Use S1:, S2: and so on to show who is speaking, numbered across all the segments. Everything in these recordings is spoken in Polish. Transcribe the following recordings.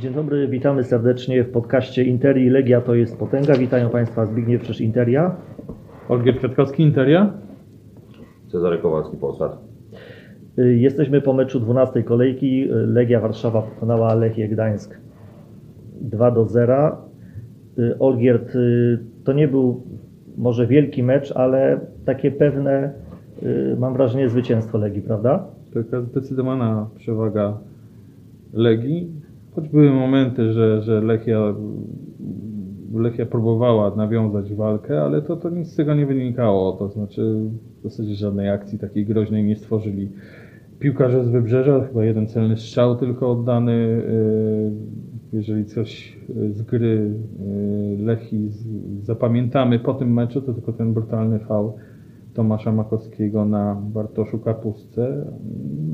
S1: Dzień dobry, witamy serdecznie w podcaście Interi Legia to jest potęga. Witają Państwa Zbigniew Krzyż Interia.
S2: Olgier Kwiatkowski, Interia.
S3: Cezary Kowalski, Polsat.
S1: Y, Jesteśmy po meczu 12 kolejki. Legia Warszawa pokonała Lechię Gdańsk 2 do 0. Y, Olgierd y, to nie był może wielki mecz, ale takie pewne, mam wrażenie, zwycięstwo Legii, prawda?
S2: Taka zdecydowana przewaga Legii. Choć były momenty, że, że Lechia, Lechia próbowała nawiązać walkę, ale to, to nic z tego nie wynikało. To znaczy w zasadzie żadnej akcji takiej groźnej nie stworzyli piłkarze z Wybrzeża. Chyba jeden celny strzał tylko oddany. Yy, Jeżeli coś z gry yy, Lechii z- zapamiętamy po tym meczu, to tylko ten brutalny faul Tomasza Makowskiego na Bartoszu Kapustce.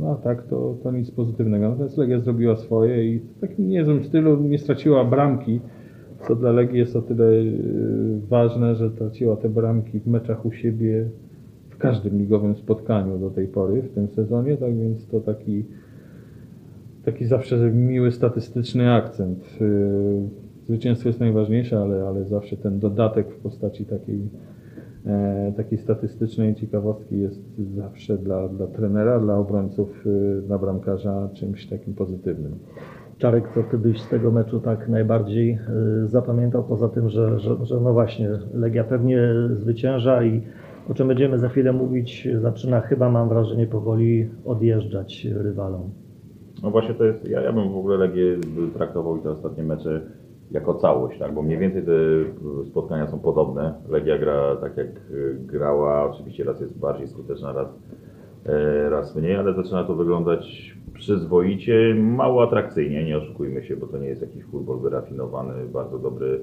S2: No a tak, to, to nic pozytywnego. Natomiast Legia zrobiła swoje i w takim niezłym stylu nie straciła bramki, co dla Legii jest o tyle yy, ważne, że traciła te bramki w meczach u siebie w każdym ligowym spotkaniu do tej pory w tym sezonie, tak więc to taki, taki zawsze miły statystyczny akcent. Yy, Zwycięstwo jest najważniejsze, ale, ale zawsze ten dodatek w postaci takiej takiej statystycznej ciekawostki jest zawsze dla, dla trenera, dla obrońców, y, dla bramkarza czymś takim pozytywnym.
S1: Czarek, co Ty byś z tego meczu tak najbardziej y, zapamiętał, poza tym, że, że, że no właśnie, Legia pewnie zwycięża i o czym będziemy za chwilę mówić, zaczyna chyba, mam wrażenie, powoli odjeżdżać rywalom.
S3: No właśnie to jest, ja, ja bym w ogóle Legię traktował i te ostatnie mecze jako całość, tak? bo mniej więcej te spotkania są podobne. Legia gra tak jak y, grała, oczywiście raz jest bardziej skuteczna, raz, e, raz mniej, ale zaczyna to wyglądać przyzwoicie, mało atrakcyjnie, nie oszukujmy się, bo to nie jest jakiś futbol wyrafinowany, bardzo dobry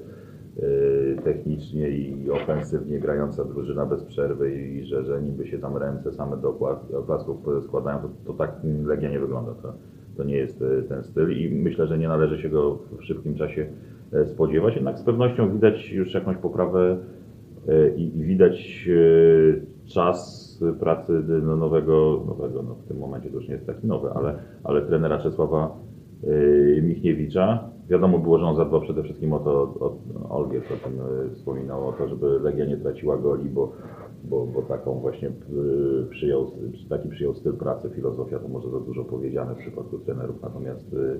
S3: e, technicznie i ofensywnie grająca drużyna bez przerwy i że, że niby się tam ręce same do oklasków składają, to, to tak Legia nie wygląda. To, to nie jest e, ten styl i myślę, że nie należy się go w szybkim czasie spodziewać. Jednak z pewnością widać już jakąś poprawę e, i, i widać e, czas pracy no, nowego, nowego no, w tym momencie to już nie jest taki nowy, ale, ale trenera Czesława e, Michniewicza. Wiadomo było, że on zadbał przede wszystkim o to, o, Olgier o tym e, wspominał, o to, żeby Legia nie traciła goli, bo, bo, bo taką właśnie e, przyjął, taki przyjął styl pracy, filozofia, to może za dużo powiedziane w przypadku trenerów, natomiast, e, e,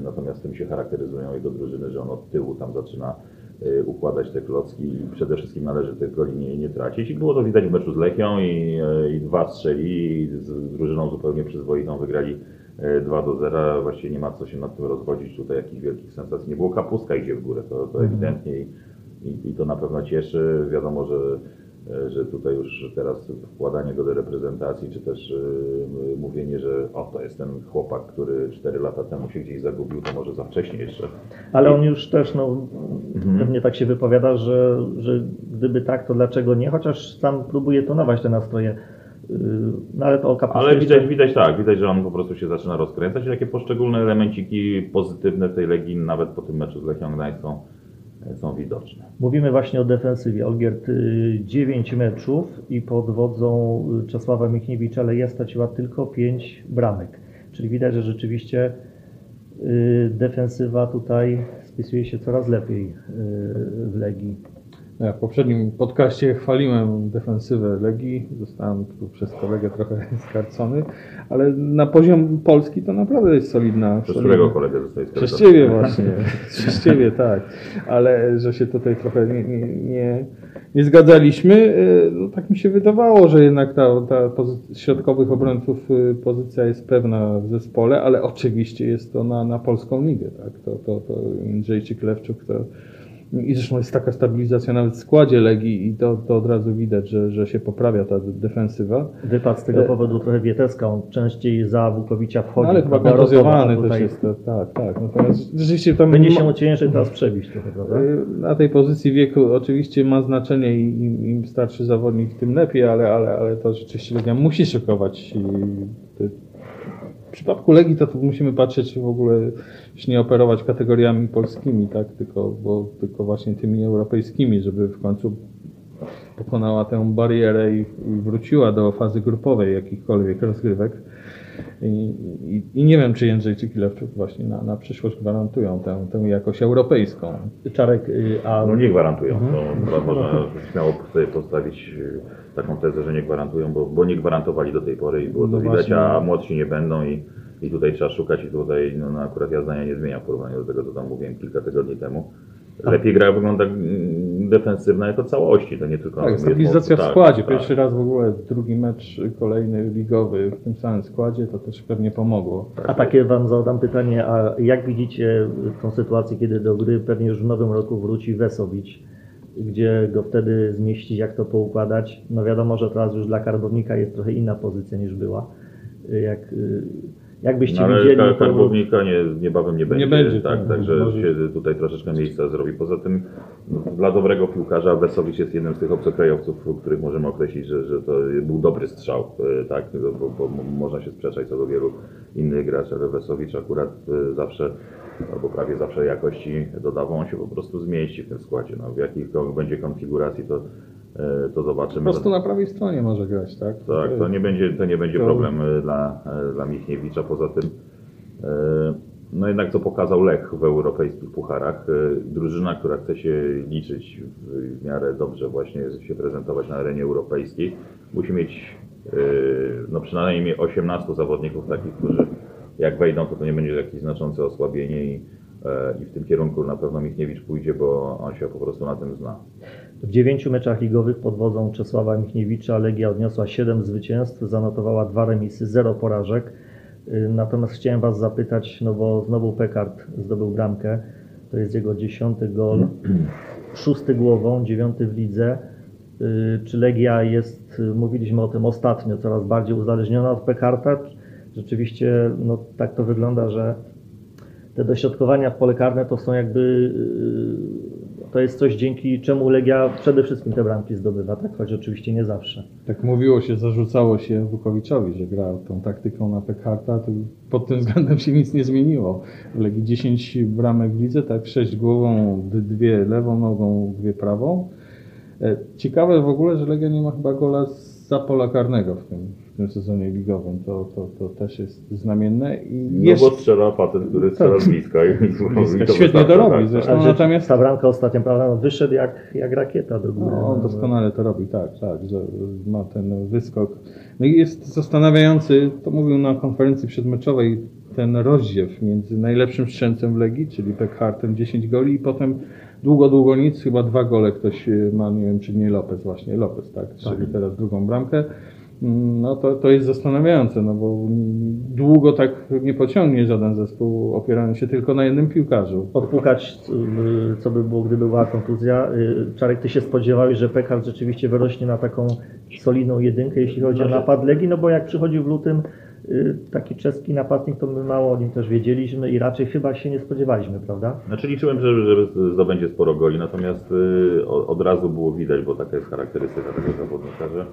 S3: natomiast tym się charakteryzują jego drużyny, że on od tyłu tam zaczyna e, układać te klocki i przede wszystkim należy tych goli nie, tracić. I było to widać w meczu z Lechią i, e, i dwa strzeli i z drużyną zupełnie przyzwoitą wygrali e, 2 do 0. Właściwie nie ma co się nad tym rozwodzić. Tutaj jakichś wielkich sensacji nie było. Kapustka idzie w górę, to, to ewidentnie i, i, i to na pewno cieszy. Wiadomo, że, e, że tutaj już teraz wkładanie go do reprezentacji, czy też e, mówienie, że o, to jest ten chłopak, który 4 lata temu się gdzieś zagubił, to może za wcześnie jeszcze.
S1: Ale on już też, no, pewnie tak się wypowiada, że, że gdyby tak, to dlaczego nie? Chociaż sam próbuje tonować te nastroje. Yy, No ale to o
S3: Ale widać, widać tak, widać, że on po prostu się zaczyna rozkręcać i takie poszczególne elemenciki pozytywne w tej Legii, nawet po tym meczu z Lechią Gdańską e, są widoczne.
S1: Mówimy właśnie o defensywie. Olgierd 9 meczów i pod wodzą y, Czesława Michniewicza Legia straciła tylko 5 bramek. Czyli widać, że rzeczywiście y, defensywa tutaj spisuje się coraz lepiej y, w Legii.
S2: Ja w poprzednim podcaście chwaliłem defensywę Legii, zostałem tu przez kolegę trochę skarcony, ale na poziom Polski to naprawdę jest solidna.
S3: Przez
S2: solidna.
S3: którego kolegę zostaje
S2: Przez Ciebie właśnie, przez Ciebie tak, ale że się tutaj trochę nie, nie, nie, nie zgadzaliśmy, y, no tak mi się wydawało, że jednak ta, ta pozy- środkowych obrońców y, pozycja jest pewna w zespole, ale oczywiście jest to na, na polską ligę, tak, to, to, to Jędrzejczyk, Lewczuk to i zresztą jest taka stabilizacja nawet w składzie Legii i to, to od razu widać, że, że się poprawia ta defensywa.
S1: Wypadł z tego
S2: E-
S1: powodu trochę Wieteska, on częściej za Wukowicza wchodzi.
S2: No, ale chyba kontuzjowany też jest, to, tak, tak. Natomiast rzeczywiście tam
S1: Będzie się ciężej teraz przebić trochę, prawda?
S2: Y, Na tej pozycji wieku oczywiście ma znaczenie i im, im starszy zawodnik, tym lepiej, ale, ale, ale to rzeczywiście Legia musi szykować. y, te- przypadku Legii to, to musimy patrzeć w ogóle, już nie operować kategoriami polskimi, tak, tylko, bo, tylko właśnie tymi europejskimi, żeby w końcu pokonała tę barierę i, i wróciła do fazy grupowej jakichkolwiek rozgrywek. I, i, i nie wiem, czy Jędrzejczyk i Lewczuk właśnie na, na przyszłość gwarantują tę, tę jakość europejską.
S1: Czarek, y, a
S3: No nie gwarantują.
S2: Mhm.
S3: To mo- można śmiało sobie postawić y, taką tezę, że nie gwarantują, bo, bo nie gwarantowali do tej pory i było to
S2: No
S3: widać,
S2: właśnie.
S3: a młodsi nie będą i, i tutaj trzeba szukać i tutaj no, no akurat ja zdania nie zmieniam w porównaniu do tego, co tam mówiłem kilka tygodni temu. Lepiej gra wygląda defensywna jako całości, to nie tylko...
S2: Tak,
S3: jest
S2: stabilizacja w
S3: tak,
S2: składzie.
S3: tak.
S2: Pierwszy raz w ogóle drugi mecz kolejny ligowy w tym samym składzie, to też pewnie pomogło.
S1: A takie Wam zadam pytanie, a jak widzicie tą sytuację, kiedy do gry pewnie już w nowym roku wróci Wesowicz, gdzie go wtedy zmieścić, jak to poukładać? No wiadomo, że teraz już dla karbownika jest trochę inna pozycja niż była. Jak, y, jak byście
S3: No, ale
S1: widzieli powrót-
S3: karbownika nie, niebawem nie będzie.
S2: będzie,
S3: tak,
S2: tak,
S3: także
S2: może-
S3: się tutaj troszeczkę miejsca zrobi. Poza tym no, dla dobrego piłkarza Wesowicz jest jednym z tych obcokrajowców, których możemy określić, że, że to był dobry strzał. e, Tak, bo, bo można się sprzeczać co do wielu innych graczy, ale Wesowicz akurat e, zawsze albo prawie zawsze jakości dodawał, on się po prostu zmieści w tym składzie. No, w jakich to będzie konfiguracji, to, e, to
S2: Po
S3: zobaczymy.
S2: prostu na prawej stronie może grać, tak?
S3: Tak, to nie będzie, to nie będzie
S2: To-
S3: problem y, dla, y, dla Michniewicza. Poza tym, no jednak co pokazał Lech w europejskich pucharach, drużyna, która chce się liczyć w, miarę dobrze właśnie się prezentować na arenie europejskiej, musi mieć no przynajmniej 18 zawodników takich, którzy jak wejdą, to to nie będzie jakieś znaczące osłabienie i, e, i w tym kierunku na pewno Michniewicz pójdzie, bo on się po prostu na tym zna.
S1: W dziewięciu meczach ligowych pod wodzą Czesława Michniewicza Legia odniosła 7 zwycięstw, zanotowała dwa remisy, 0 porażek. Y, Natomiast chciałem Was zapytać, no bo znowu Pekart zdobył bramkę, to jest jego dziesiąty gol, szósty głową, dziewiąty w lidze. Y, Czy Legia jest, y, mówiliśmy o tym ostatnio, coraz bardziej uzależniona od Pekarta? Rzeczywiście no, tak to wygląda, że te dośrodkowania w pole karne to są jakby, to jest coś dzięki czemu Legia przede wszystkim te bramki zdobywa, tak? choć oczywiście nie zawsze.
S2: Tak mówiło się, zarzucało się Wukowiczowi, że grał tą taktyką na Pekharta, to pod tym względem się nic nie zmieniło. Legii 10 bramek w lidze, tak 6 głową, dwie lewą nogą, dwie prawą. E, Ciekawe w ogóle, że Legia nie ma chyba gola za pola karnego w tym, w tym sezonie ligowym. To, to, to też jest znamienne. I
S3: No
S2: jeszcze
S3: bo strzela facet, który strzela z bliska.
S2: Świetnie to robi,
S3: tak,
S2: zresztą.
S3: tak.
S2: No,
S1: Ale
S2: natomiast-
S1: ta bramka ostatnia, prawda, no wyszedł jak, jak rakieta do góry.
S2: No, on doskonale to robi, tak, tak, że ma ten wyskok. No i jest zastanawiający, to mówił na konferencji przedmeczowej, ten rozdziew między najlepszym strzelcem w Legii, czyli Pekhartem 10 goli i potem długo, długo nic, chyba dwa gole ktoś y, ma, nie wiem czy nie Lopez właśnie, Lopez, tak, czyli teraz drugą bramkę. No to, to jest zastanawiające, no bo długo tak nie pociągnie żaden zespół, opierając się tylko na jednym piłkarzu.
S1: Odpukać, co by było, gdyby była kontuzja. Y, Czarek, Ty się spodziewałeś, że Pekar rzeczywiście wyrośnie na taką solidną jedynkę, jeśli chodzi o
S3: Znaczy-
S1: napad Legii, no bo jak przychodził w lutym y, taki czeski napastnik, to my mało o nim też wiedzieliśmy i raczej chyba się nie spodziewaliśmy, prawda?
S3: Znaczy liczyłem, że, że zdobędzie sporo goli, natomiast y, od razu było widać, bo taka jest charakterystyka tego zawodnika, że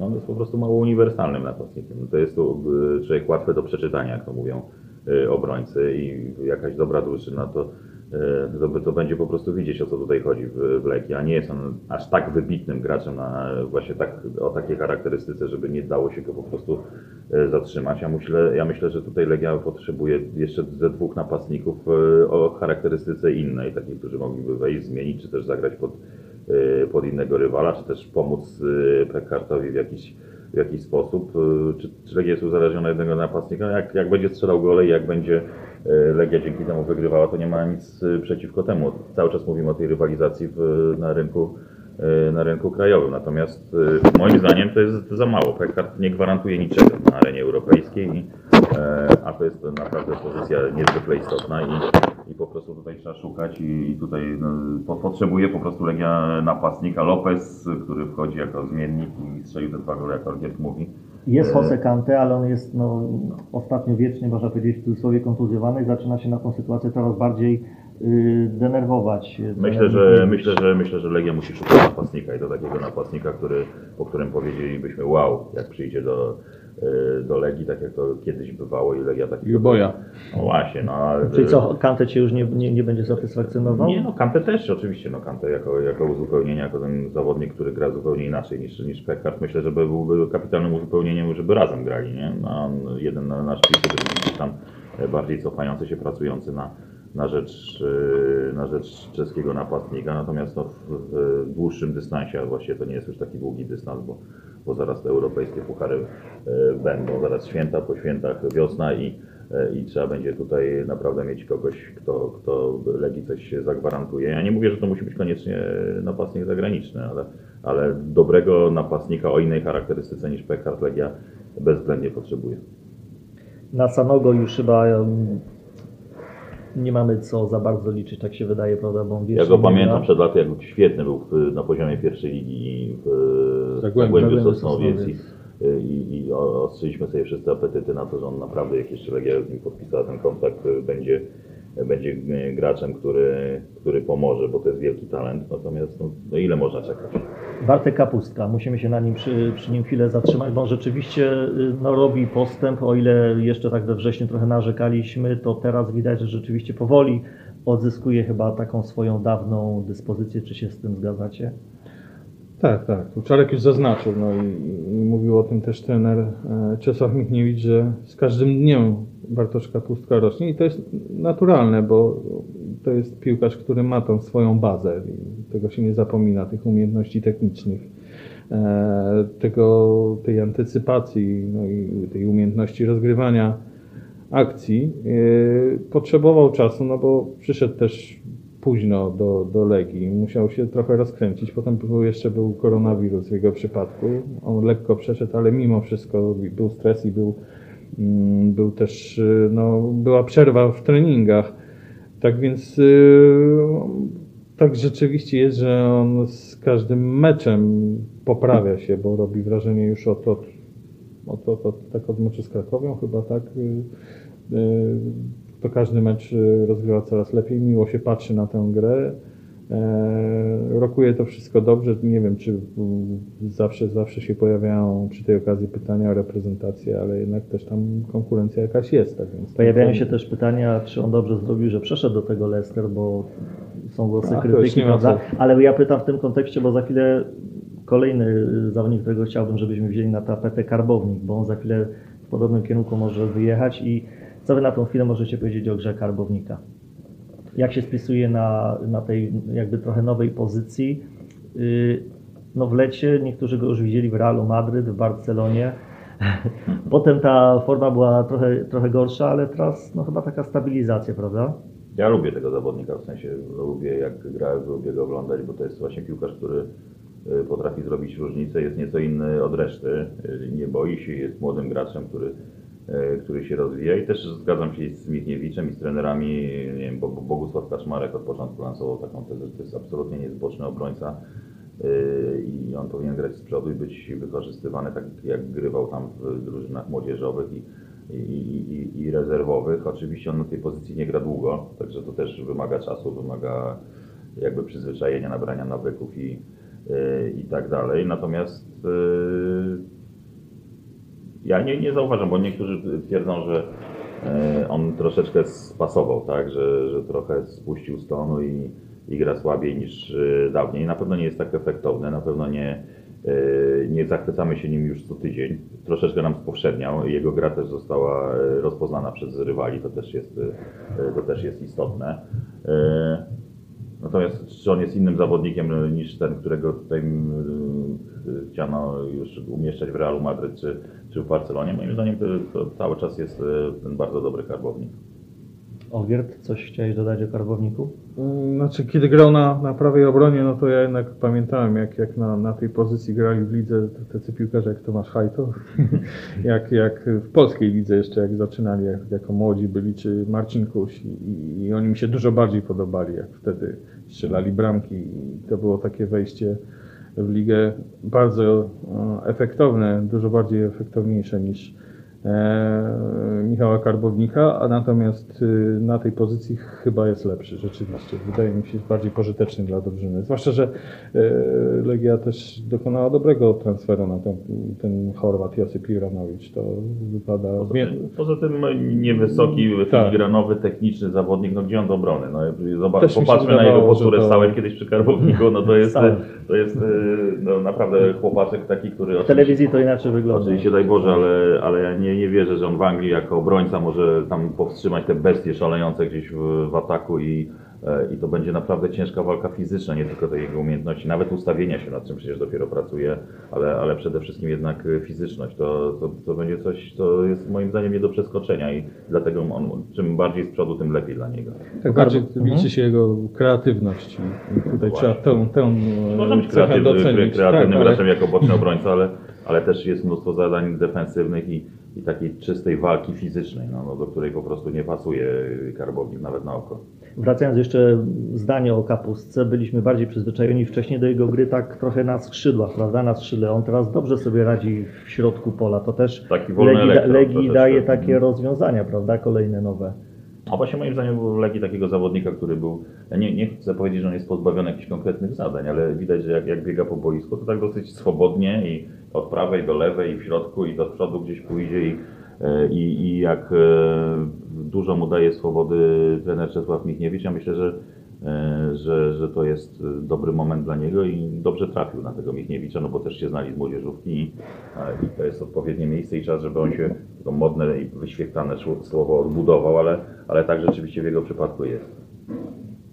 S3: no, on jest po prostu mało uniwersalnym napastnikiem. To jest to y, człowiek łatwy do przeczytania, jak to mówią y, obrońcy i jakaś dobra drużyna to, y, to, to będzie po prostu widzieć o co tutaj chodzi w, w Legii, a nie jest on aż tak wybitnym graczem na właśnie tak, o takiej charakterystyce, żeby nie dało się go po prostu zatrzymać. Ja myślę, ja myślę, że tutaj Legia potrzebuje jeszcze ze dwóch napastników o charakterystyce innej, takich, którzy mogliby wejść, zmienić, czy też zagrać pod, pod innego rywala, czy też pomóc e, Pekartowi w jakiś, w jakiś sposób. E, Czy, czy Legia jest uzależniona od jednego napastnika? Jak, jak będzie strzelał gole i jak będzie Legia dzięki temu wygrywała, to nie ma nic przeciwko temu. Cały czas mówimy o tej rywalizacji w, na rynku na rynku krajowym. Natomiast moim zdaniem to jest za mało. Pekard nie gwarantuje niczego na arenie europejskiej, a to jest naprawdę pozycja niezwykle istotna i, i po prostu tutaj trzeba szukać i, i tutaj no, po, potrzebuje po prostu Legia napastnika Lopez, który wchodzi jako zmiennik i strzelił te dwa gole, jak Orgier mówi.
S1: Jest
S3: E,
S1: Jose Kante, ale on jest no, ostatnio wiecznie, można powiedzieć, w cudzysłowie kontuzjowany i zaczyna się na tą sytuację coraz bardziej y, denerwować.
S3: Myślę, że myślę, że myślę, że Legia musi szukać napastnika i to takiego napastnika, który, po którym powiedzielibyśmy wow, jak przyjdzie do, e, do Legii, tak jak to kiedyś bywało i Legia tak...
S2: I oboja.
S3: No właśnie, no ale...
S1: Czyli co, Kante cię już nie, nie, nie będzie satysfakcjonował?
S3: Nie, no Kante też oczywiście, no Kante jako, jako uzupełnienie, jako ten zawodnik, który gra zupełnie inaczej niż, niż Pekard, myślę, że byłby kapitalnym uzupełnieniem, żeby razem grali, nie? No, jeden na drugi gdzieś tam e, bardziej cofający się, pracujący na, na, rzecz, e, na rzecz czeskiego napastnika, natomiast no, w, dłuższym dystansie, a właściwie to nie jest już taki długi dystans, bo, bo zaraz te europejskie puchary e, będą, zaraz święta po świętach, wiosna i E, i trzeba będzie tutaj naprawdę mieć kogoś, kto, kto Legii coś zagwarantuje. Ja nie mówię, że to musi być koniecznie napastnik zagraniczny, ale, ale dobrego napastnika o innej charakterystyce niż Pekard Legia bezwzględnie potrzebuje.
S1: Na Sanogo już chyba nie mamy co za bardzo liczyć, tak się wydaje, prawda? Bo on
S3: Ja go pamiętam
S1: gra.
S3: przed laty, jak był świetny był w, na poziomie pierwszej ligi w
S2: Zagłębiu.
S3: Sosnowiec i, i, i ostrzyliśmy sobie wszyscy apetyty na to, że on naprawdę, jak jeszcze Legia z nim podpisała ten kontrakt, będzie, będzie graczem, który, który pomoże, bo to jest wielki talent. Natomiast no, no ile można czekać?
S1: Bartek Kapustka, musimy się na nim przy, przy nim chwilę zatrzymać, bo on rzeczywiście y, no, robi postęp, o ile jeszcze tak we wrześniu trochę narzekaliśmy, to teraz widać, że rzeczywiście powoli odzyskuje chyba taką swoją dawną dyspozycję, czy się z tym zgadzacie?
S2: Tak, tak. Tu Czarek już zaznaczył, no i, i mówił o tym też trener e, Czesław Michniewicz, że z każdym dniem Bartosz Kapustka rośnie i to jest naturalne, bo to jest piłkarz, który ma tą swoją bazę i tego się nie zapomina, tych umiejętności technicznych, e, tego, tej antycypacji, no i tej umiejętności rozgrywania akcji. E, Potrzebował czasu, no bo przyszedł też późno do, do Legii, musiał się trochę rozkręcić. Potem był, jeszcze był koronawirus w jego przypadku. On lekko przeszedł, ale mimo wszystko był stres i był, mm, był też, y, no, była przerwa w treningach. Tak więc y, tak rzeczywiście jest, że on z każdym meczem poprawia się, bo robi wrażenie już od, od, od, od, od tak od meczu z Krakowią chyba tak. To każdy mecz y, rozgrywa coraz lepiej, miło się patrzy na tę grę. E, Rokuje to wszystko dobrze. Nie wiem, czy zawsze, zawsze się pojawiają przy tej okazji pytania o reprezentację, ale jednak też tam konkurencja jakaś jest. Tak więc
S1: Pojawiają się też pytania, czy on dobrze zrobił, że przeszedł do tego Leicester, bo są głosy
S2: A, już
S1: krytyki, prawda? Ale ja pytam w tym kontekście, bo za chwilę kolejny zawodnik, którego chciałbym, żebyśmy wzięli na tapetę, Karbownik, bo on za chwilę w podobnym kierunku może wyjechać i co wy na tą chwilę możecie powiedzieć o grze Karbownika? Jak się spisuje na, na tej jakby trochę nowej pozycji? Yy, No w lecie niektórzy go już widzieli w Realu Madryt, w Barcelonie. Potem ta forma była trochę, trochę gorsza, ale teraz no chyba taka stabilizacja, prawda?
S3: Ja lubię tego zawodnika, w sensie lubię jak gra, lubię go oglądać, bo to jest właśnie piłkarz, który y, potrafi zrobić różnicę, jest nieco inny od reszty, y, nie boi się, jest młodym graczem, który, y, który się rozwija i też zgadzam się z Michniewiczem i z trenerami, nie wiem, Bo- Bo- Bogusław Kaczmarek od początku lansował taką tezę, że to jest absolutnie niezboczny obrońca y, i on powinien grać z przodu i być wykorzystywany tak jak grywał tam w drużynach młodzieżowych i, i, i, i rezerwowych. Oczywiście on na tej pozycji nie gra długo, także to też wymaga czasu, wymaga jakby przyzwyczajenia, nabrania nawyków i, y, i tak dalej. Natomiast ja nie, nie zauważam, bo niektórzy twierdzą, że e, on troszeczkę spasował, tak, że, że trochę spuścił z tonu i, i gra słabiej niż e, dawniej. Na pewno nie jest tak efektowny, na pewno nie, e, nie zachwycamy się nim już co tydzień. Troszeczkę nam spowszedniał. Jego gra też została rozpoznana przez rywali, to też jest, to też jest istotne. Natomiast czy on jest innym zawodnikiem e, niż ten, którego tutaj mm, e, chciano już umieszczać w Realu Madryt czy, czy w Barcelonie? Moim zdaniem to, to cały czas jest e, ten bardzo dobry karbownik.
S1: Ogierd, coś chciałeś dodać o Karbowniku?
S2: Mm, Znaczy, kiedy grał na, na prawej obronie, no to ja jednak pamiętałem, jak, jak na, na tej pozycji grali w lidze tacy piłkarze jak Tomasz Hajto, jak, jak w polskiej lidze jeszcze, jak zaczynali jak, jako młodzi byli, czy Marcin Kuś i, i oni mi się dużo bardziej podobali, jak wtedy strzelali bramki i to było takie wejście w ligę bardzo e, efektowne, dużo bardziej efektowniejsze niż, Michała Karbownika, a natomiast y, na tej pozycji chyba jest lepszy rzeczywiście. Wydaje mi się bardziej pożyteczny dla drużyny. Zwłaszcza, że e, Legia też dokonała dobrego transferu na ten, ten Chorwat Josip Juranovic. To wypada...
S3: Poza tym, poza tym niewysoki,
S2: Tak.
S3: filigranowy, techniczny zawodnik, no gdzie on do obrony? No, zobacz,
S2: Też
S3: popatrzmy na jego posturę,
S2: to-
S3: stałem kiedyś przy Karbowniku, no to jest,
S1: Stałem.
S3: to jest e, no, naprawdę chłopaczek taki, który
S1: W telewizji to inaczej wygląda.
S3: Oczywiście daj Boże, ale, ale ja nie, nie wierzę, że on w Anglii jako obrońca może tam powstrzymać te bestie szalejące gdzieś w, w ataku i, e, i to będzie naprawdę ciężka walka fizyczna, nie tylko te jego umiejętności, nawet ustawienia się, nad czym przecież dopiero pracuje, ale, ale przede wszystkim jednak e, fizyczność. To, to, to będzie coś, co jest moim zdaniem nie do przeskoczenia i dlatego on, czym bardziej z przodu, tym lepiej dla niego.
S2: Tak bardziej
S1: Mhm.
S2: liczy się jego kreatywność i tutaj trzeba tę, tę e,
S3: Można być
S2: docenić.
S3: kreatywnym
S2: Tak, ale-
S3: jako boczny obrońca, ale, ale też jest mnóstwo zadań defensywnych i, i takiej czystej walki fizycznej, no, no, do której po prostu nie pasuje Karbownik nawet na oko.
S1: Wracając jeszcze zdanie o Kapustce, byliśmy bardziej przyzwyczajeni wcześniej do jego gry tak trochę na skrzydłach, prawda, na skrzydle. On teraz dobrze sobie radzi w środku pola. To też
S3: Taki
S1: Legii,
S3: elektron
S1: Legii
S3: troszeczkę.
S1: daje takie rozwiązania, prawda, kolejne nowe.
S3: A właśnie moim zdaniem był w Legii takiego zawodnika, który był, ja nie, nie chcę powiedzieć, że on jest pozbawiony jakichś konkretnych zadań, ale widać, że jak, jak biega po boisku, to tak dosyć swobodnie i od prawej do lewej i w środku i do przodu gdzieś pójdzie i, e, i, i jak e, dużo mu daje swobody trener Czesław Michniewicz, ja myślę, że, że, że to jest e, dobry moment dla niego i dobrze trafił na tego Michniewicza, no bo też się znali z młodzieżówki i, e, i to jest odpowiednie miejsce i czas, żeby on się, to modne i wyświetlane sło- słowo odbudował, ale, ale tak rzeczywiście w jego przypadku jest.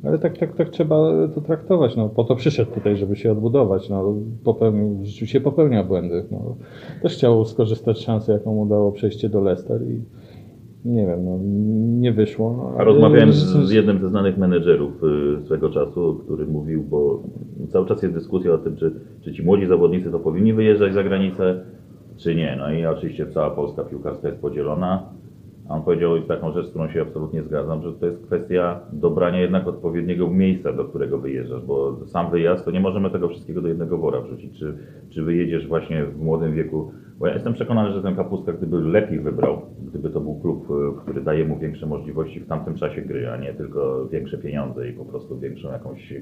S2: Ale tak, tak, tak trzeba to traktować. No, po to przyszedł tutaj, żeby się odbudować. No, popełnił, rzeczywiście popełnia błędy. No, też chciał skorzystać z szansy, jaką mu dało przejście do Leicester i nie wiem, no, nie wyszło. No,
S3: A rozmawiałem z, z jednym ze znanych menedżerów y, swego czasu, który mówił, bo cały czas jest dyskusja o tym, czy, czy ci młodzi zawodnicy to powinni wyjeżdżać za granicę, czy nie. No i oczywiście cała Polska piłkarska jest podzielona. A on powiedział taką rzecz, z którą się absolutnie zgadzam, że to jest kwestia dobrania jednak odpowiedniego miejsca, do którego wyjeżdżasz, bo sam wyjazd, to nie możemy tego wszystkiego do jednego wora wrzucić. Czy, czy wyjedziesz właśnie w młodym wieku, bo ja jestem przekonany, że ten Kapustka, gdyby lepiej wybrał, gdyby to był klub, y, który daje mu większe możliwości w tamtym czasie gry, a nie tylko większe pieniądze i po prostu większą jakąś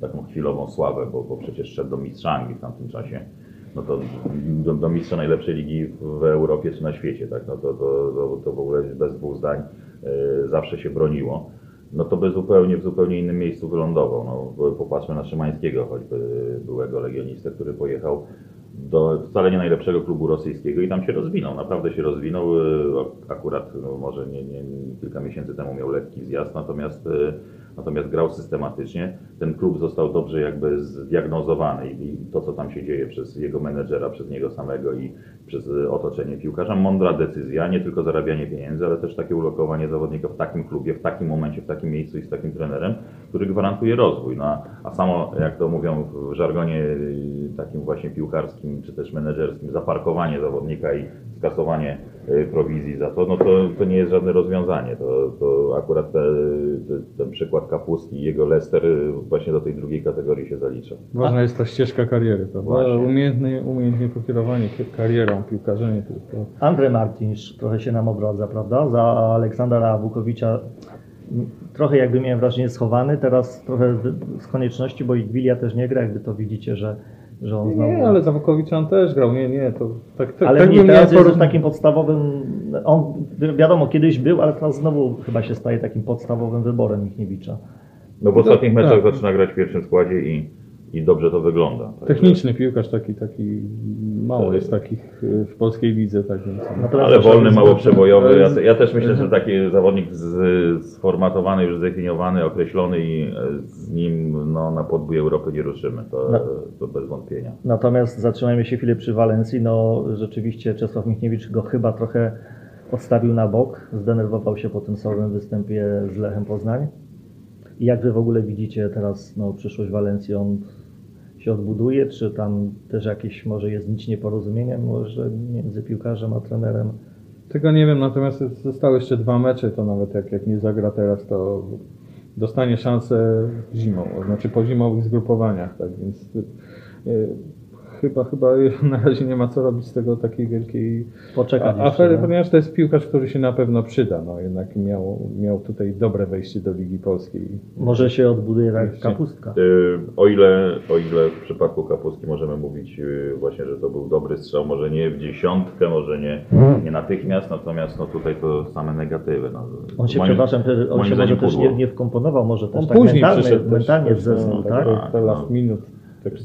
S3: taką chwilową sławę, bo, bo przecież szedł do mistrza Anglii w tamtym czasie no to do, do mistrza najlepszej ligi w Europie czy na świecie, tak? No to, to, to, to w ogóle bez dwóch zdań e, zawsze się broniło. No to by zupełnie w zupełnie innym miejscu wylądował. No, popatrzmy na Szymańskiego, choćby byłego legionistę, który pojechał do wcale nie najlepszego klubu rosyjskiego i tam się rozwinął, naprawdę się rozwinął. E, Akurat no, może nie, nie, kilka miesięcy temu miał lekki zjazd, natomiast, e, natomiast grał systematycznie. Ten klub został dobrze jakby zdiagnozowany i to, co tam się dzieje przez jego menedżera, przez niego samego i przez e, otoczenie piłkarza. Mądra decyzja, nie tylko zarabianie pieniędzy, ale też takie ulokowanie zawodnika w takim klubie, w takim momencie, w takim miejscu i z takim trenerem, który gwarantuje rozwój. No, a- a samo, jak to mówią w żargonie y, takim właśnie piłkarskim, czy też menedżerskim, zaparkowanie zawodnika i skasowanie y, prowizji za to, no to, to nie jest żadne rozwiązanie. To, to akurat te, te, ten przykład Kapustki i jego Leicester y, właśnie do tej drugiej kategorii się zalicza.
S2: Ważna jest ta ścieżka kariery, prawda? Umiejętnie, umiejętnie pokierowanie ki- karierą piłkarza, nie tylko.
S1: Andrzej Martinsz trochę się nam odradza, prawda? Za Aleksandra Wukowicza trochę jakby miałem wrażenie schowany, teraz trochę z- konieczności, bo Igwilia też nie gra, jakby to widzicie, że, że on znowu...
S2: Nie, ale Zawokowicz on też grał, nie, nie, to tak, tak,
S1: Ale
S2: tak
S1: nie, teraz jest już takim podstawowym, on wiadomo kiedyś był, ale teraz znowu chyba się staje takim podstawowym wyborem Michniewicza.
S3: No w ostatnich
S2: tak.
S3: meczach zaczyna grać w pierwszym składzie i, i dobrze to wygląda.
S2: Techniczny piłkarz taki, taki mało jest takich y, w polskiej lidze, tak więc.
S3: Ale wolny, mało przebojowy. Ja, ja też myślę, że taki zawodnik z, sformatowany, już zdefiniowany, określony i e, z nim no, na podbój Europy nie ruszymy. To, to bez wątpienia.
S1: Natomiast zatrzymajmy się chwilę przy Walencji. No rzeczywiście Czesław Michniewicz go chyba trochę odstawił na bok. Zdenerwował się po tym słabym występie z Lechem Poznań. I jak wy w ogóle widzicie teraz no, przyszłość Walencji? On się odbuduje, czy tam też jakieś może jest nic nieporozumienia może między piłkarzem a trenerem?
S2: Tego nie wiem, natomiast zostały jeszcze dwa mecze, to nawet jak, jak nie zagra teraz, to dostanie szansę zimą, znaczy po zimowych zgrupowaniach, tak więc y, chyba, chyba na razie nie ma co robić z tego takiej wielkiej
S1: Poczekać jeszcze,
S2: afery,
S1: no.
S2: ponieważ to jest piłkarz, który się na pewno przyda. No, jednak miał, miał tutaj dobre wejście do Ligi Polskiej.
S1: Może się odbuduje jak
S2: Oczywiście.
S1: kapustka.
S3: Y, O ile, o ile w przypadku Kapustki możemy mówić y, właśnie, że to był dobry strzał, może nie w dziesiątkę, może nie, nie natychmiast, natomiast no tutaj to same negatywy. No.
S1: On się,
S3: Moim-
S1: przepraszam, te- on się może też nie, nie wkomponował, może też
S2: On
S1: tak
S2: później
S1: mentalnie,
S2: przyszedł
S1: mentalnie
S2: też, no,
S1: tak?
S2: tak? Last
S3: no.
S2: minut.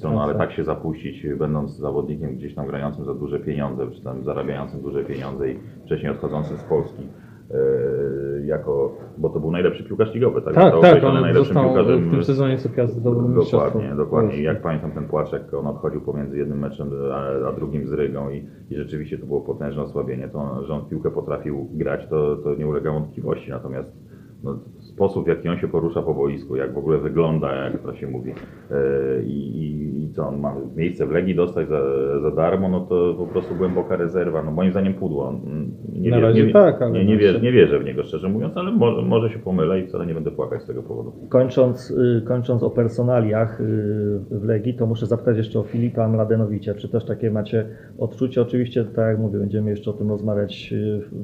S3: No, ale tak się zapuścić, będąc zawodnikiem gdzieś tam grającym za duże pieniądze, czy tam zarabiającym duże pieniądze i wcześniej odchodzącym z Polski, y, jako, bo to był najlepszy piłkarz ligowy, tak?
S2: Tak, tak, on
S3: najlepszym
S2: został
S3: piłkarzem
S2: w tym sezonie co Piast zdobył.
S3: Dokładnie, dokładnie. Jak pamiętam ten płaczek, on odchodził pomiędzy jednym meczem a, a drugim z Rygą i, i rzeczywiście to było potężne osłabienie. To, że on piłkę potrafił grać, to, to nie ulega wątpliwości. Natomiast no, sposób, w jaki on się porusza po boisku, jak w ogóle wygląda, jak to się mówi, yy, i, i, i co on ma miejsce w Legii dostać za, za darmo, no to po prostu głęboka rezerwa. No moim zdaniem pudło. Nie,
S2: Na
S3: wie-
S2: razie
S3: nie,
S2: tak, ale
S3: nie, nie, wierzę, nie wierzę w niego, szczerze mówiąc, ale może, może się pomylę i wcale nie będę płakać z tego powodu.
S1: Kończąc, y, kończąc o personaliach y, w Legii, to muszę zapytać jeszcze o Filipa Mladenowicza. Czy też takie macie odczucie? Oczywiście, tak jak mówię, będziemy jeszcze o tym rozmawiać y, w-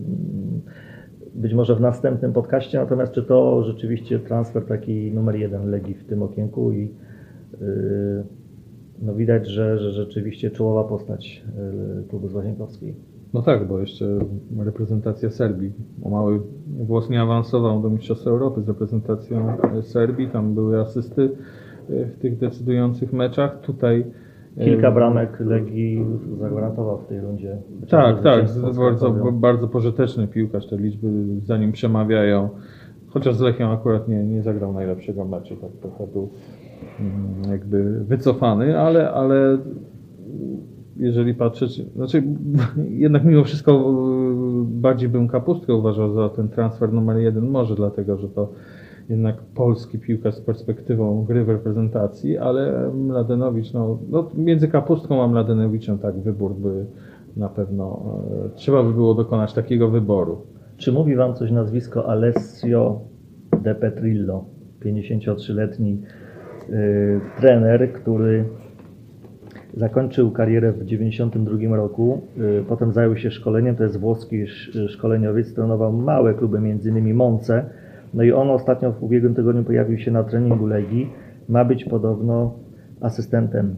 S1: być może w następnym podcaście, natomiast czy to rzeczywiście transfer taki numer jeden Legii w tym okienku i y, no widać, że, że rzeczywiście czołowa postać y, klubu z Łazienkowskiej.
S2: No tak, bo jeszcze reprezentacja Serbii. O mały włos nie awansował do Mistrzostw Europy z reprezentacją Serbii. Tam były asysty e, w tych decydujących meczach. Tutaj
S1: Kilka bramek Legii zagwarantował w tej rundzie.
S2: Tak, tak. Bardzo, bardzo pożyteczny piłkarz. Te liczby za nim przemawiają. Chociaż z Lechią akurat nie, nie zagrał najlepszego meczu. Tak trochę był mm, jakby wycofany, ale, ale jeżeli patrzeć, znaczy jednak mimo wszystko y, bardziej bym kapustkę uważał za ten transfer numer jeden, może dlatego, że to jednak polski piłkarz z perspektywą gry w reprezentacji, ale Mladenowicz, no, no między kapustką a Mladenowiczem tak wybór by na pewno, e, trzeba by było dokonać takiego wyboru.
S1: Czy mówi Wam coś nazwisko Alessio De Petrillo, 53-letni y, trener, który zakończył karierę w 1992 roku, y, potem zajął się szkoleniem, to jest włoski sz- szkoleniowiec, trenował małe kluby, m.in. Monce, no i on ostatnio w ubiegłym tygodniu pojawił się na treningu Legii, ma być podobno asystentem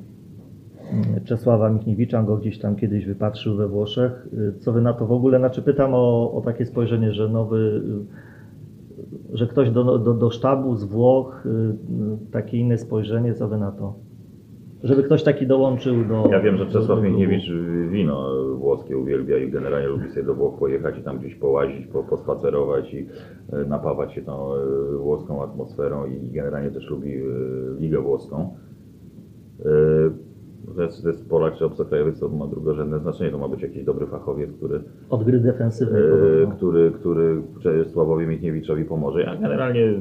S1: mm, Czesława Michniewicza, go gdzieś tam kiedyś wypatrzył we Włoszech. Y, Co wy na to w ogóle? Znaczy pytam o, o takie spojrzenie, że nowy, y, że ktoś do, do, do sztabu z Włoch, y, takie inne spojrzenie, co wy na to? Żeby ktoś taki dołączył do...
S3: Ja wiem, że Czesław Michniewicz wino włoskie uwielbia i generalnie lubi sobie do Włoch pojechać i tam gdzieś połazić, po, pospacerować i e, napawać się tą e, włoską atmosferą i generalnie też lubi e, ligę włoską. To jest, Polak czy obcokrajowiec, to ma drugorzędne znaczenie. To ma być jakiś dobry fachowiec, który,
S1: Od gry defensywnej podobno.
S3: który, który Czesławowi Michniewiczowi pomoże. Ja generalnie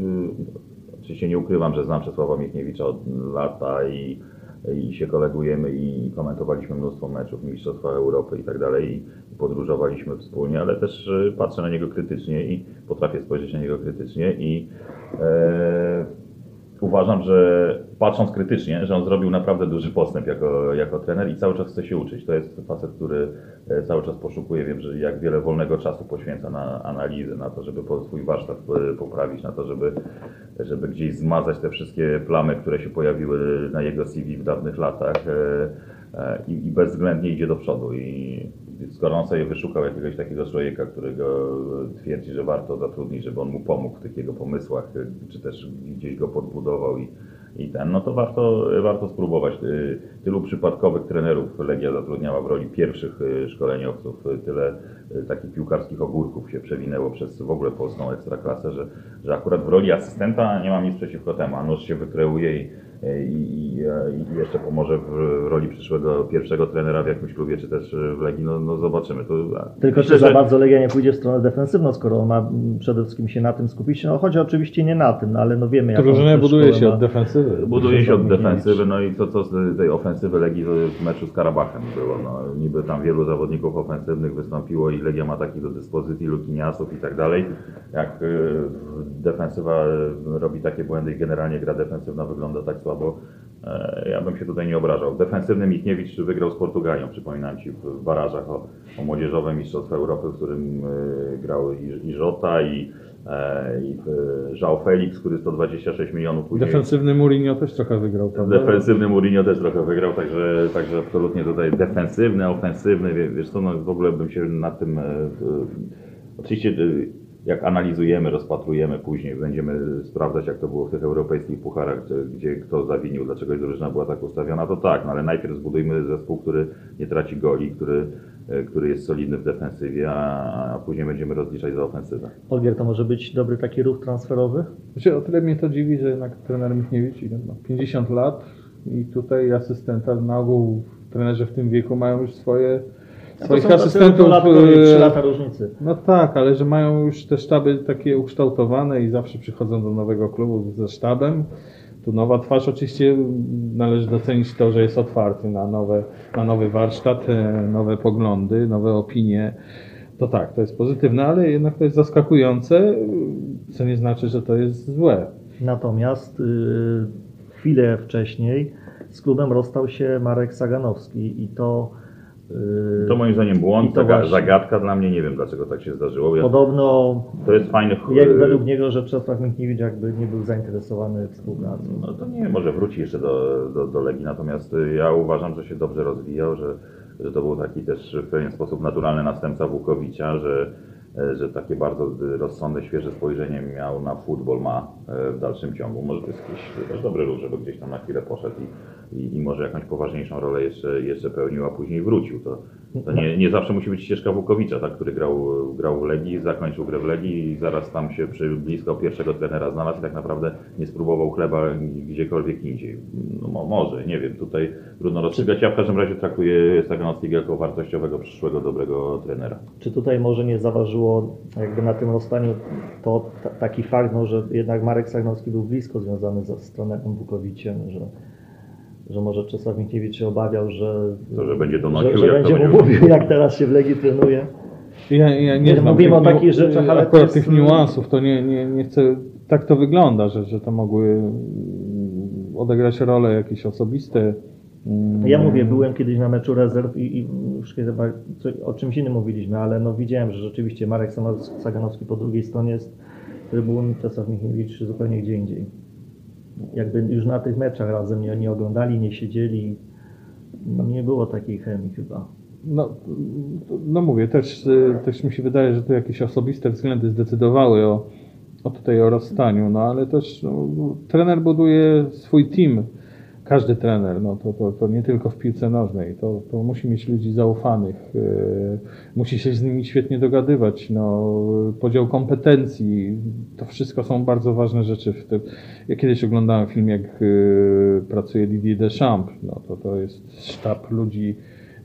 S3: oczywiście nie ukrywam, że znam Czesława Michniewicza od lata i, i się kolegujemy i komentowaliśmy mnóstwo meczów, Mistrzostwa Europy i tak dalej i podróżowaliśmy wspólnie, ale też e, patrzę na niego krytycznie i potrafię spojrzeć na niego krytycznie i e, uważam, że patrząc krytycznie, że on zrobił naprawdę duży postęp jako, jako trener i cały czas chce się uczyć. To jest facet, który e, cały czas poszukuje, wiem, że jak wiele wolnego czasu poświęca na analizę, na to, żeby swój warsztat e, poprawić, na to, żeby, żeby gdzieś zmazać te wszystkie plamy, które się pojawiły na jego CV w dawnych latach e, i, i bezwzględnie idzie do przodu. I skoro on sobie wyszukał jakiegoś takiego człowieka, którego twierdzi, że warto zatrudnić, żeby on mu pomógł w tych jego pomysłach, e, czy też gdzieś go podbudował i, i ten, no to warto, warto spróbować. Y, Tylu przypadkowych trenerów Legia zatrudniała w roli pierwszych y, szkoleniowców, y, tyle y, takich piłkarskich ogórków się przewinęło przez w ogóle polską ekstraklasę, że, że akurat w roli asystenta nie mam nic przeciwko temu, a nóż się wykreuje i, i, i, i jeszcze pomoże w roli przyszłego pierwszego trenera w jakimś klubie, czy też w Legii, no, no zobaczymy. To,
S1: Tylko
S3: myślę,
S1: czy za
S3: że-
S1: bardzo Legia nie pójdzie w stronę defensywną, skoro on ma przede wszystkim się na tym skupić? No chodzi oczywiście nie na tym, no, ale no wiemy jak
S2: Drużyna buduje się
S1: ma.
S2: od defensywy.
S3: Buduje się od defensywy, no i co, co z tej ofensywy Legii w meczu z Karabachem było. No, niby tam wielu zawodników ofensywnych wystąpiło i Legia ma takich do dyspozycji, Lukiniasów i tak dalej. Jak y, defensywa y, robi takie błędy i generalnie gra defensywna wygląda tak słabo, E, Ja bym się tutaj nie obrażał. Defensywny Michniewicz wygrał z Portugalią, przypominam Ci, w barażach o, o młodzieżowe Mistrzostwa Europy, w którym e, grał i, i Żota, i, i e, João Felix, który 126 milionów później...
S2: Defensywny Mourinho też trochę wygrał, prawda?
S3: Defensywny Mourinho też trochę wygrał, także, także absolutnie tutaj defensywny, ofensywny, wie- wiesz co, no w ogóle bym się nad tym, oczywiście jak analizujemy, rozpatrujemy później, będziemy sprawdzać jak to było w tych europejskich pucharach, gdzie, gdzie kto zawinił, dlaczego drużyna była tak ustawiona, to tak, no ale najpierw zbudujmy zespół, który nie traci goli, który, e, który jest solidny w defensywie, a, a później będziemy rozliczać za ofensywę.
S1: Olgier, to może być dobry taki ruch transferowy?
S2: Znaczy, o tyle mnie to dziwi, że jednak trener Michniewicz ma? 50 lat i tutaj asystenta na ogół trenerzy w tym wieku mają już swoje swoich asystentów. e,
S1: 3 lata różnicy.
S2: No tak, ale że mają już te sztaby takie ukształtowane i zawsze przychodzą do nowego klubu ze sztabem. Tu nowa twarz oczywiście należy docenić to, że jest otwarty na, nowe, na nowy warsztat, e, nowe poglądy, nowe opinie. To tak, to jest pozytywne, ale jednak to jest zaskakujące, co nie znaczy, że to jest złe.
S1: Natomiast y, chwilę wcześniej z klubem rozstał się Marek Saganowski i to
S3: To moim zdaniem błąd, zaga-
S1: właśnie.
S3: zagadka dla mnie, nie wiem dlaczego tak się zdarzyło. Ja,
S1: podobno
S3: to jest fajny
S1: jak według niego, że Czesław Michniewicz jakby nie był zainteresowany współpracą.
S3: No to nie, może wróci jeszcze do, do, do Legii, natomiast y, ja uważam, że się dobrze rozwijał, że, że to był taki też w pewien sposób naturalny następca Włukowicza, że, e, że takie bardzo y, rozsądne, świeże spojrzenie miał na futbol, ma w dalszym ciągu. Może to jest jakiś też dobry ruch, żeby gdzieś tam na chwilę poszedł i, i, i może jakąś poważniejszą rolę jeszcze, jeszcze pełnił, a później wrócił. To, to nie, nie zawsze musi być ścieżka Włukowicza, tak, który grał, grał w Legii, zakończył grę w Legii i zaraz tam się przy blisko pierwszego trenera znalazł i tak naprawdę nie spróbował chleba gdziekolwiek indziej. No, mo- może, nie wiem, tutaj trudno rozstrzygać. Ja w każdym razie traktuję Saganowskiego jako wartościowego, przyszłego, dobrego trenera.
S1: Czy tutaj może nie zaważyło jakby na tym rozstaniu to ta, taki fakt, no, że jednak Marek Sagnowski był blisko związany ze z trenerem Wukowiciem, że, że może Czesław Michniewicz się obawiał, że,
S3: To, że będzie donosił,
S1: że, że będzie mu mówił, jak teraz się w Legii trenuje.
S2: Ja, ja nie znam
S1: mówimy
S2: tych
S1: o takich rzeczach, ale to
S2: akurat
S1: jest-
S2: tych niuansów, to nie, nie, nie chcę, tak to wygląda, że, że to mogły mm, odegrać role jakieś osobiste. Mm,
S1: Ja mówię, byłem kiedyś na meczu rezerw i, i już chyba o czymś innym mówiliśmy, ale no widziałem, że rzeczywiście Marek Saganowski po drugiej stronie jest trybun, Czesław Michniewicz zupełnie gdzie indziej. Jakby już na tych meczach razem nie, nie oglądali, nie siedzieli, no nie było takiej chemii chyba.
S2: No, no mówię, też, też mi się wydaje, że tu jakieś osobiste względy zdecydowały o, o tutaj o rozstaniu, no ale też no, trener buduje swój team, każdy trener, no to, to, to nie tylko w piłce nożnej, to, to musi mieć ludzi zaufanych, y, musi się z nimi świetnie dogadywać, no, podział kompetencji, to wszystko są bardzo ważne rzeczy w tym. Ja kiedyś oglądałem film, jak y, pracuje Didier Deschamps, no to, to jest sztab ludzi,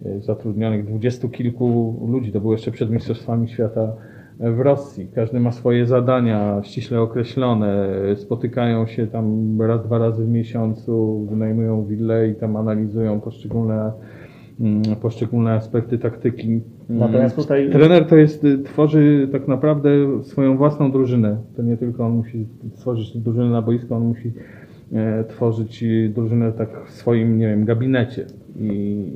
S2: y, zatrudnionych, dwudziestu kilku ludzi, to było jeszcze przed Mistrzostwami Świata w Rosji. Każdy ma swoje zadania ściśle określone, spotykają się tam raz, dwa razy w miesiącu, wynajmują willę i tam analizują poszczególne, mm, poszczególne aspekty taktyki. Mm,
S1: Natomiast tutaj-
S2: Trener to jest, tworzy tak naprawdę swoją własną drużynę. To nie tylko on musi tworzyć drużynę na boisku, on musi tworzyć y, drużynę tak w swoim, nie wiem, gabinecie. I,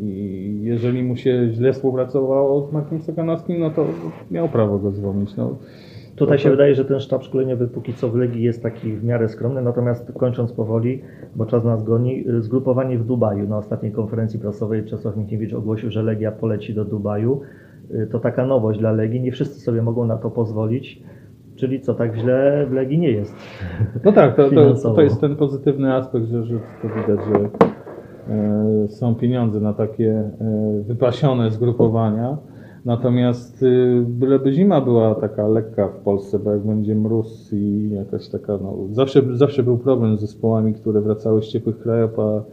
S2: I jeżeli mu się źle współpracowało z Markiem Sokanowskim, no to miał prawo go zwolnić. No,
S1: Tutaj się wydaje, że ten sztab szkoleniowy póki co w Legii jest taki w miarę skromny, natomiast kończąc powoli, bo czas nas goni, y, zgrupowanie w Dubaju. Na ostatniej konferencji prasowej Czesław Michniewicz ogłosił, że Legia poleci do Dubaju. Y, To taka nowość dla Legii, nie wszyscy sobie mogą na to pozwolić, czyli co tak źle w Legii nie jest.
S2: No tak, to, to, to jest ten pozytywny aspekt, że, że to widać, że e, są pieniądze na takie e, wypasione zgrupowania. Natomiast y, byleby zima była taka lekka w Polsce, bo jak będzie mróz i jakaś taka, no, zawsze, zawsze był problem z zespołami, które wracały z ciepłych krajów, a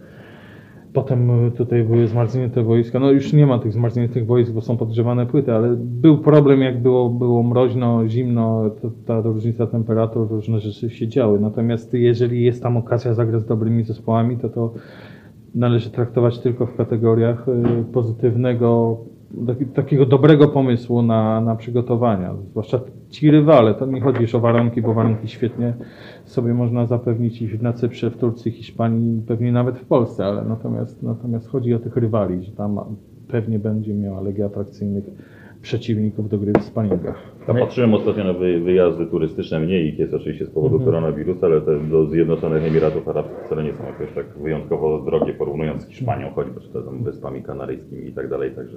S2: Potem y, tutaj były zmarznięte wojska. No już nie ma tych zmarzniętych wojsk, bo są podgrzewane płyty, ale był problem, jak było, było mroźno, zimno, to, ta różnica temperatur, różne rzeczy się działy. Natomiast jeżeli jest tam okazja zagrać z dobrymi zespołami, to to należy traktować tylko w kategoriach y, pozytywnego taki- takiego dobrego pomysłu na, na przygotowania. Zwłaszcza ci rywale, to nie chodzi już o warunki, bo warunki świetnie sobie można zapewnić ich na Cyprze, w Turcji, Hiszpanii, pewnie nawet w Polsce, ale natomiast, natomiast chodzi o tych rywali, że tam pewnie będzie miała Legia atrakcyjnych przeciwników do gry w sparingach.
S3: Ja patrzyłem ostatnio na wy, wyjazdy turystyczne, mniej ich jest oczywiście z powodu koronawirusa, ale te do Zjednoczonych Emiratów Arabskich wcale nie są jakoś tak wyjątkowo drogie, porównując z Hiszpanią, choćby czy to tam Wyspami Kanaryjskimi i tak dalej, także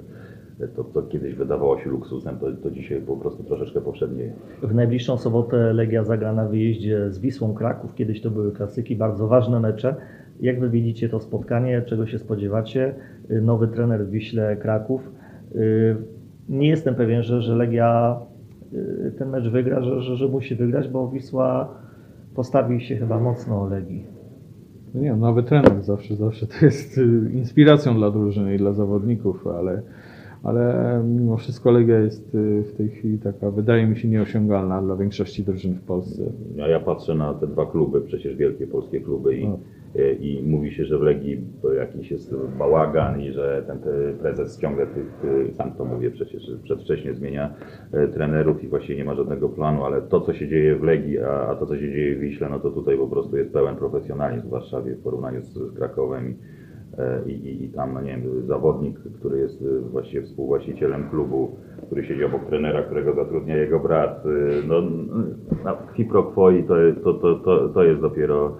S3: to, co kiedyś wydawało się luksusem, to, to dzisiaj po prostu troszeczkę powszednieje.
S1: W najbliższą sobotę Legia zagra na wyjeździe z Wisłą Kraków. Kiedyś to były klasyki, bardzo ważne mecze. Jak wy widzicie to spotkanie? Czego się spodziewacie? Nowy trener w Wiśle Kraków. Y, Nie jestem pewien, że, że Legia y, ten mecz wygra, że, że, że musi wygrać, bo Wisła postawi się chyba mocno o Legii.
S2: No nie, nowy trener zawsze, zawsze to jest y, inspiracją dla drużyny i dla zawodników, ale, ale mimo wszystko Legia jest y, w tej chwili taka, wydaje mi się, nieosiągalna dla większości drużyn w Polsce.
S3: A ja patrzę na te dwa kluby, przecież wielkie polskie kluby i,
S2: No.
S3: i mówi się, że w Legii jakiś jest bałagan i że ten te prezes ciągle tych, y, sam to mówię przecież, przedwcześnie zmienia trenerów i właściwie nie ma żadnego planu, ale to co się dzieje w Legii, a, a to co się dzieje w Wiśle, no to tutaj po prostu jest pełen profesjonalizm w Warszawie w porównaniu z, z Krakowem i, e, i, i, tam, no nie wiem, zawodnik, który jest y, właściwie współwłaścicielem klubu, który siedzi obok trenera, którego zatrudnia jego brat, y, no, no qui pro quo i to, to, to, to, to jest dopiero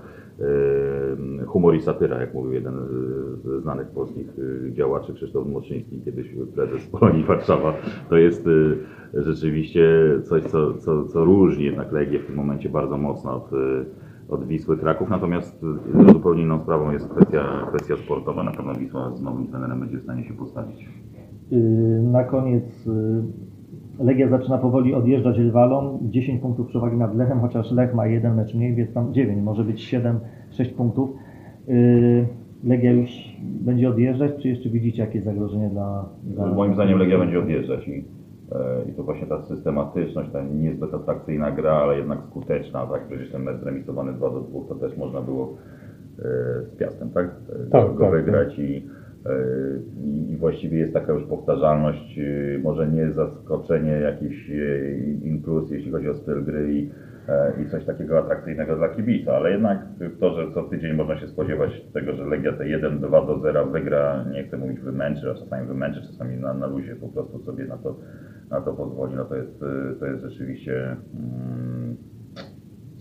S3: humor i satyra, jak mówił jeden z- z znanych polskich działaczy, Krzysztof Moczyński, kiedyś prezes Polonii Warszawa. To jest rzeczywiście coś, co, co, co różni jednak Legię w tym momencie bardzo mocno od, od Wisły Kraków. Natomiast y, zupełnie inną sprawą jest kwestia, kwestia sportowa. Na pewno Wisła z nowym trenerem będzie w stanie się postawić.
S1: Y, Na koniec y, Legia zaczyna powoli odjeżdżać rywalom. 10 punktów przewagi nad Lechem, chociaż Lech ma jeden mecz mniej, więc tam 9, może być 7, 6 punktów. Y, Legia już będzie odjeżdżać, czy jeszcze widzicie jakieś zagrożenie dla... dla...
S3: Moim zdaniem Legia będzie odjeżdżać i, e, i to właśnie ta systematyczność, ta niezbyt atrakcyjna gra, ale jednak skuteczna, tak? Przecież ten mecz zremisowany 2 do 2 to też można było e, z Piastem, tak? E,
S2: Tak,
S3: go,
S2: tak,
S3: wygrać i, e, i, i właściwie jest taka już powtarzalność, e, może nie zaskoczenie jakiś e, in plus, jeśli chodzi o styl gry i, e, i coś takiego atrakcyjnego dla kibica, ale jednak to, że co tydzień można się spodziewać tego, że Legia te 1-2 do 0 wygra, nie chcę mówić wymęczy, a czasami wymęczy, czasami na, na luzie po prostu sobie na to, na to pozwoli, no to jest, y, to jest rzeczywiście mm,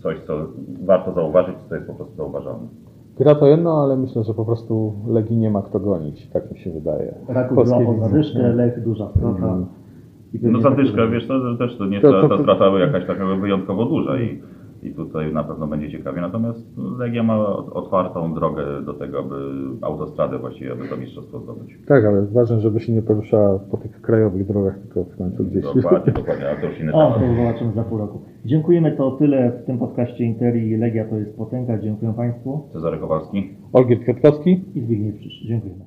S3: coś, co warto zauważyć, co jest po prostu zauważalne.
S2: Gra to jedno, ale myślę, że po prostu Legii nie ma kto gonić, tak mi się wydaje.
S1: Raków złapał zadyszkę, Lech duża strata. Pewnie
S3: No zadyszka, wiesz, to że też to nie
S2: To-
S3: ta,
S2: to-
S3: ta
S2: to-
S3: strata jakaś taka wyjątkowo duża i, i tutaj na pewno będzie ciekawie, natomiast Legia ma ot- otwartą drogę do tego, aby autostradę właściwie, aby to mistrzostwo zdobyć.
S2: Tak, ale ważne, żeby się nie poruszała po tych krajowych drogach, tylko w końcu gdzieś.
S3: Dokładnie, dokładnie, a to już inny
S1: O,
S3: temat.
S1: to zobaczymy za pół roku. Dziękujemy, to tyle w tym podcaście Interi. Legia to jest potęga. Dziękuję Państwu
S3: Cezary Kowalski.
S2: Olgierd Kwiatkowski.
S1: i Zbigniew Przysz. Dziękujemy.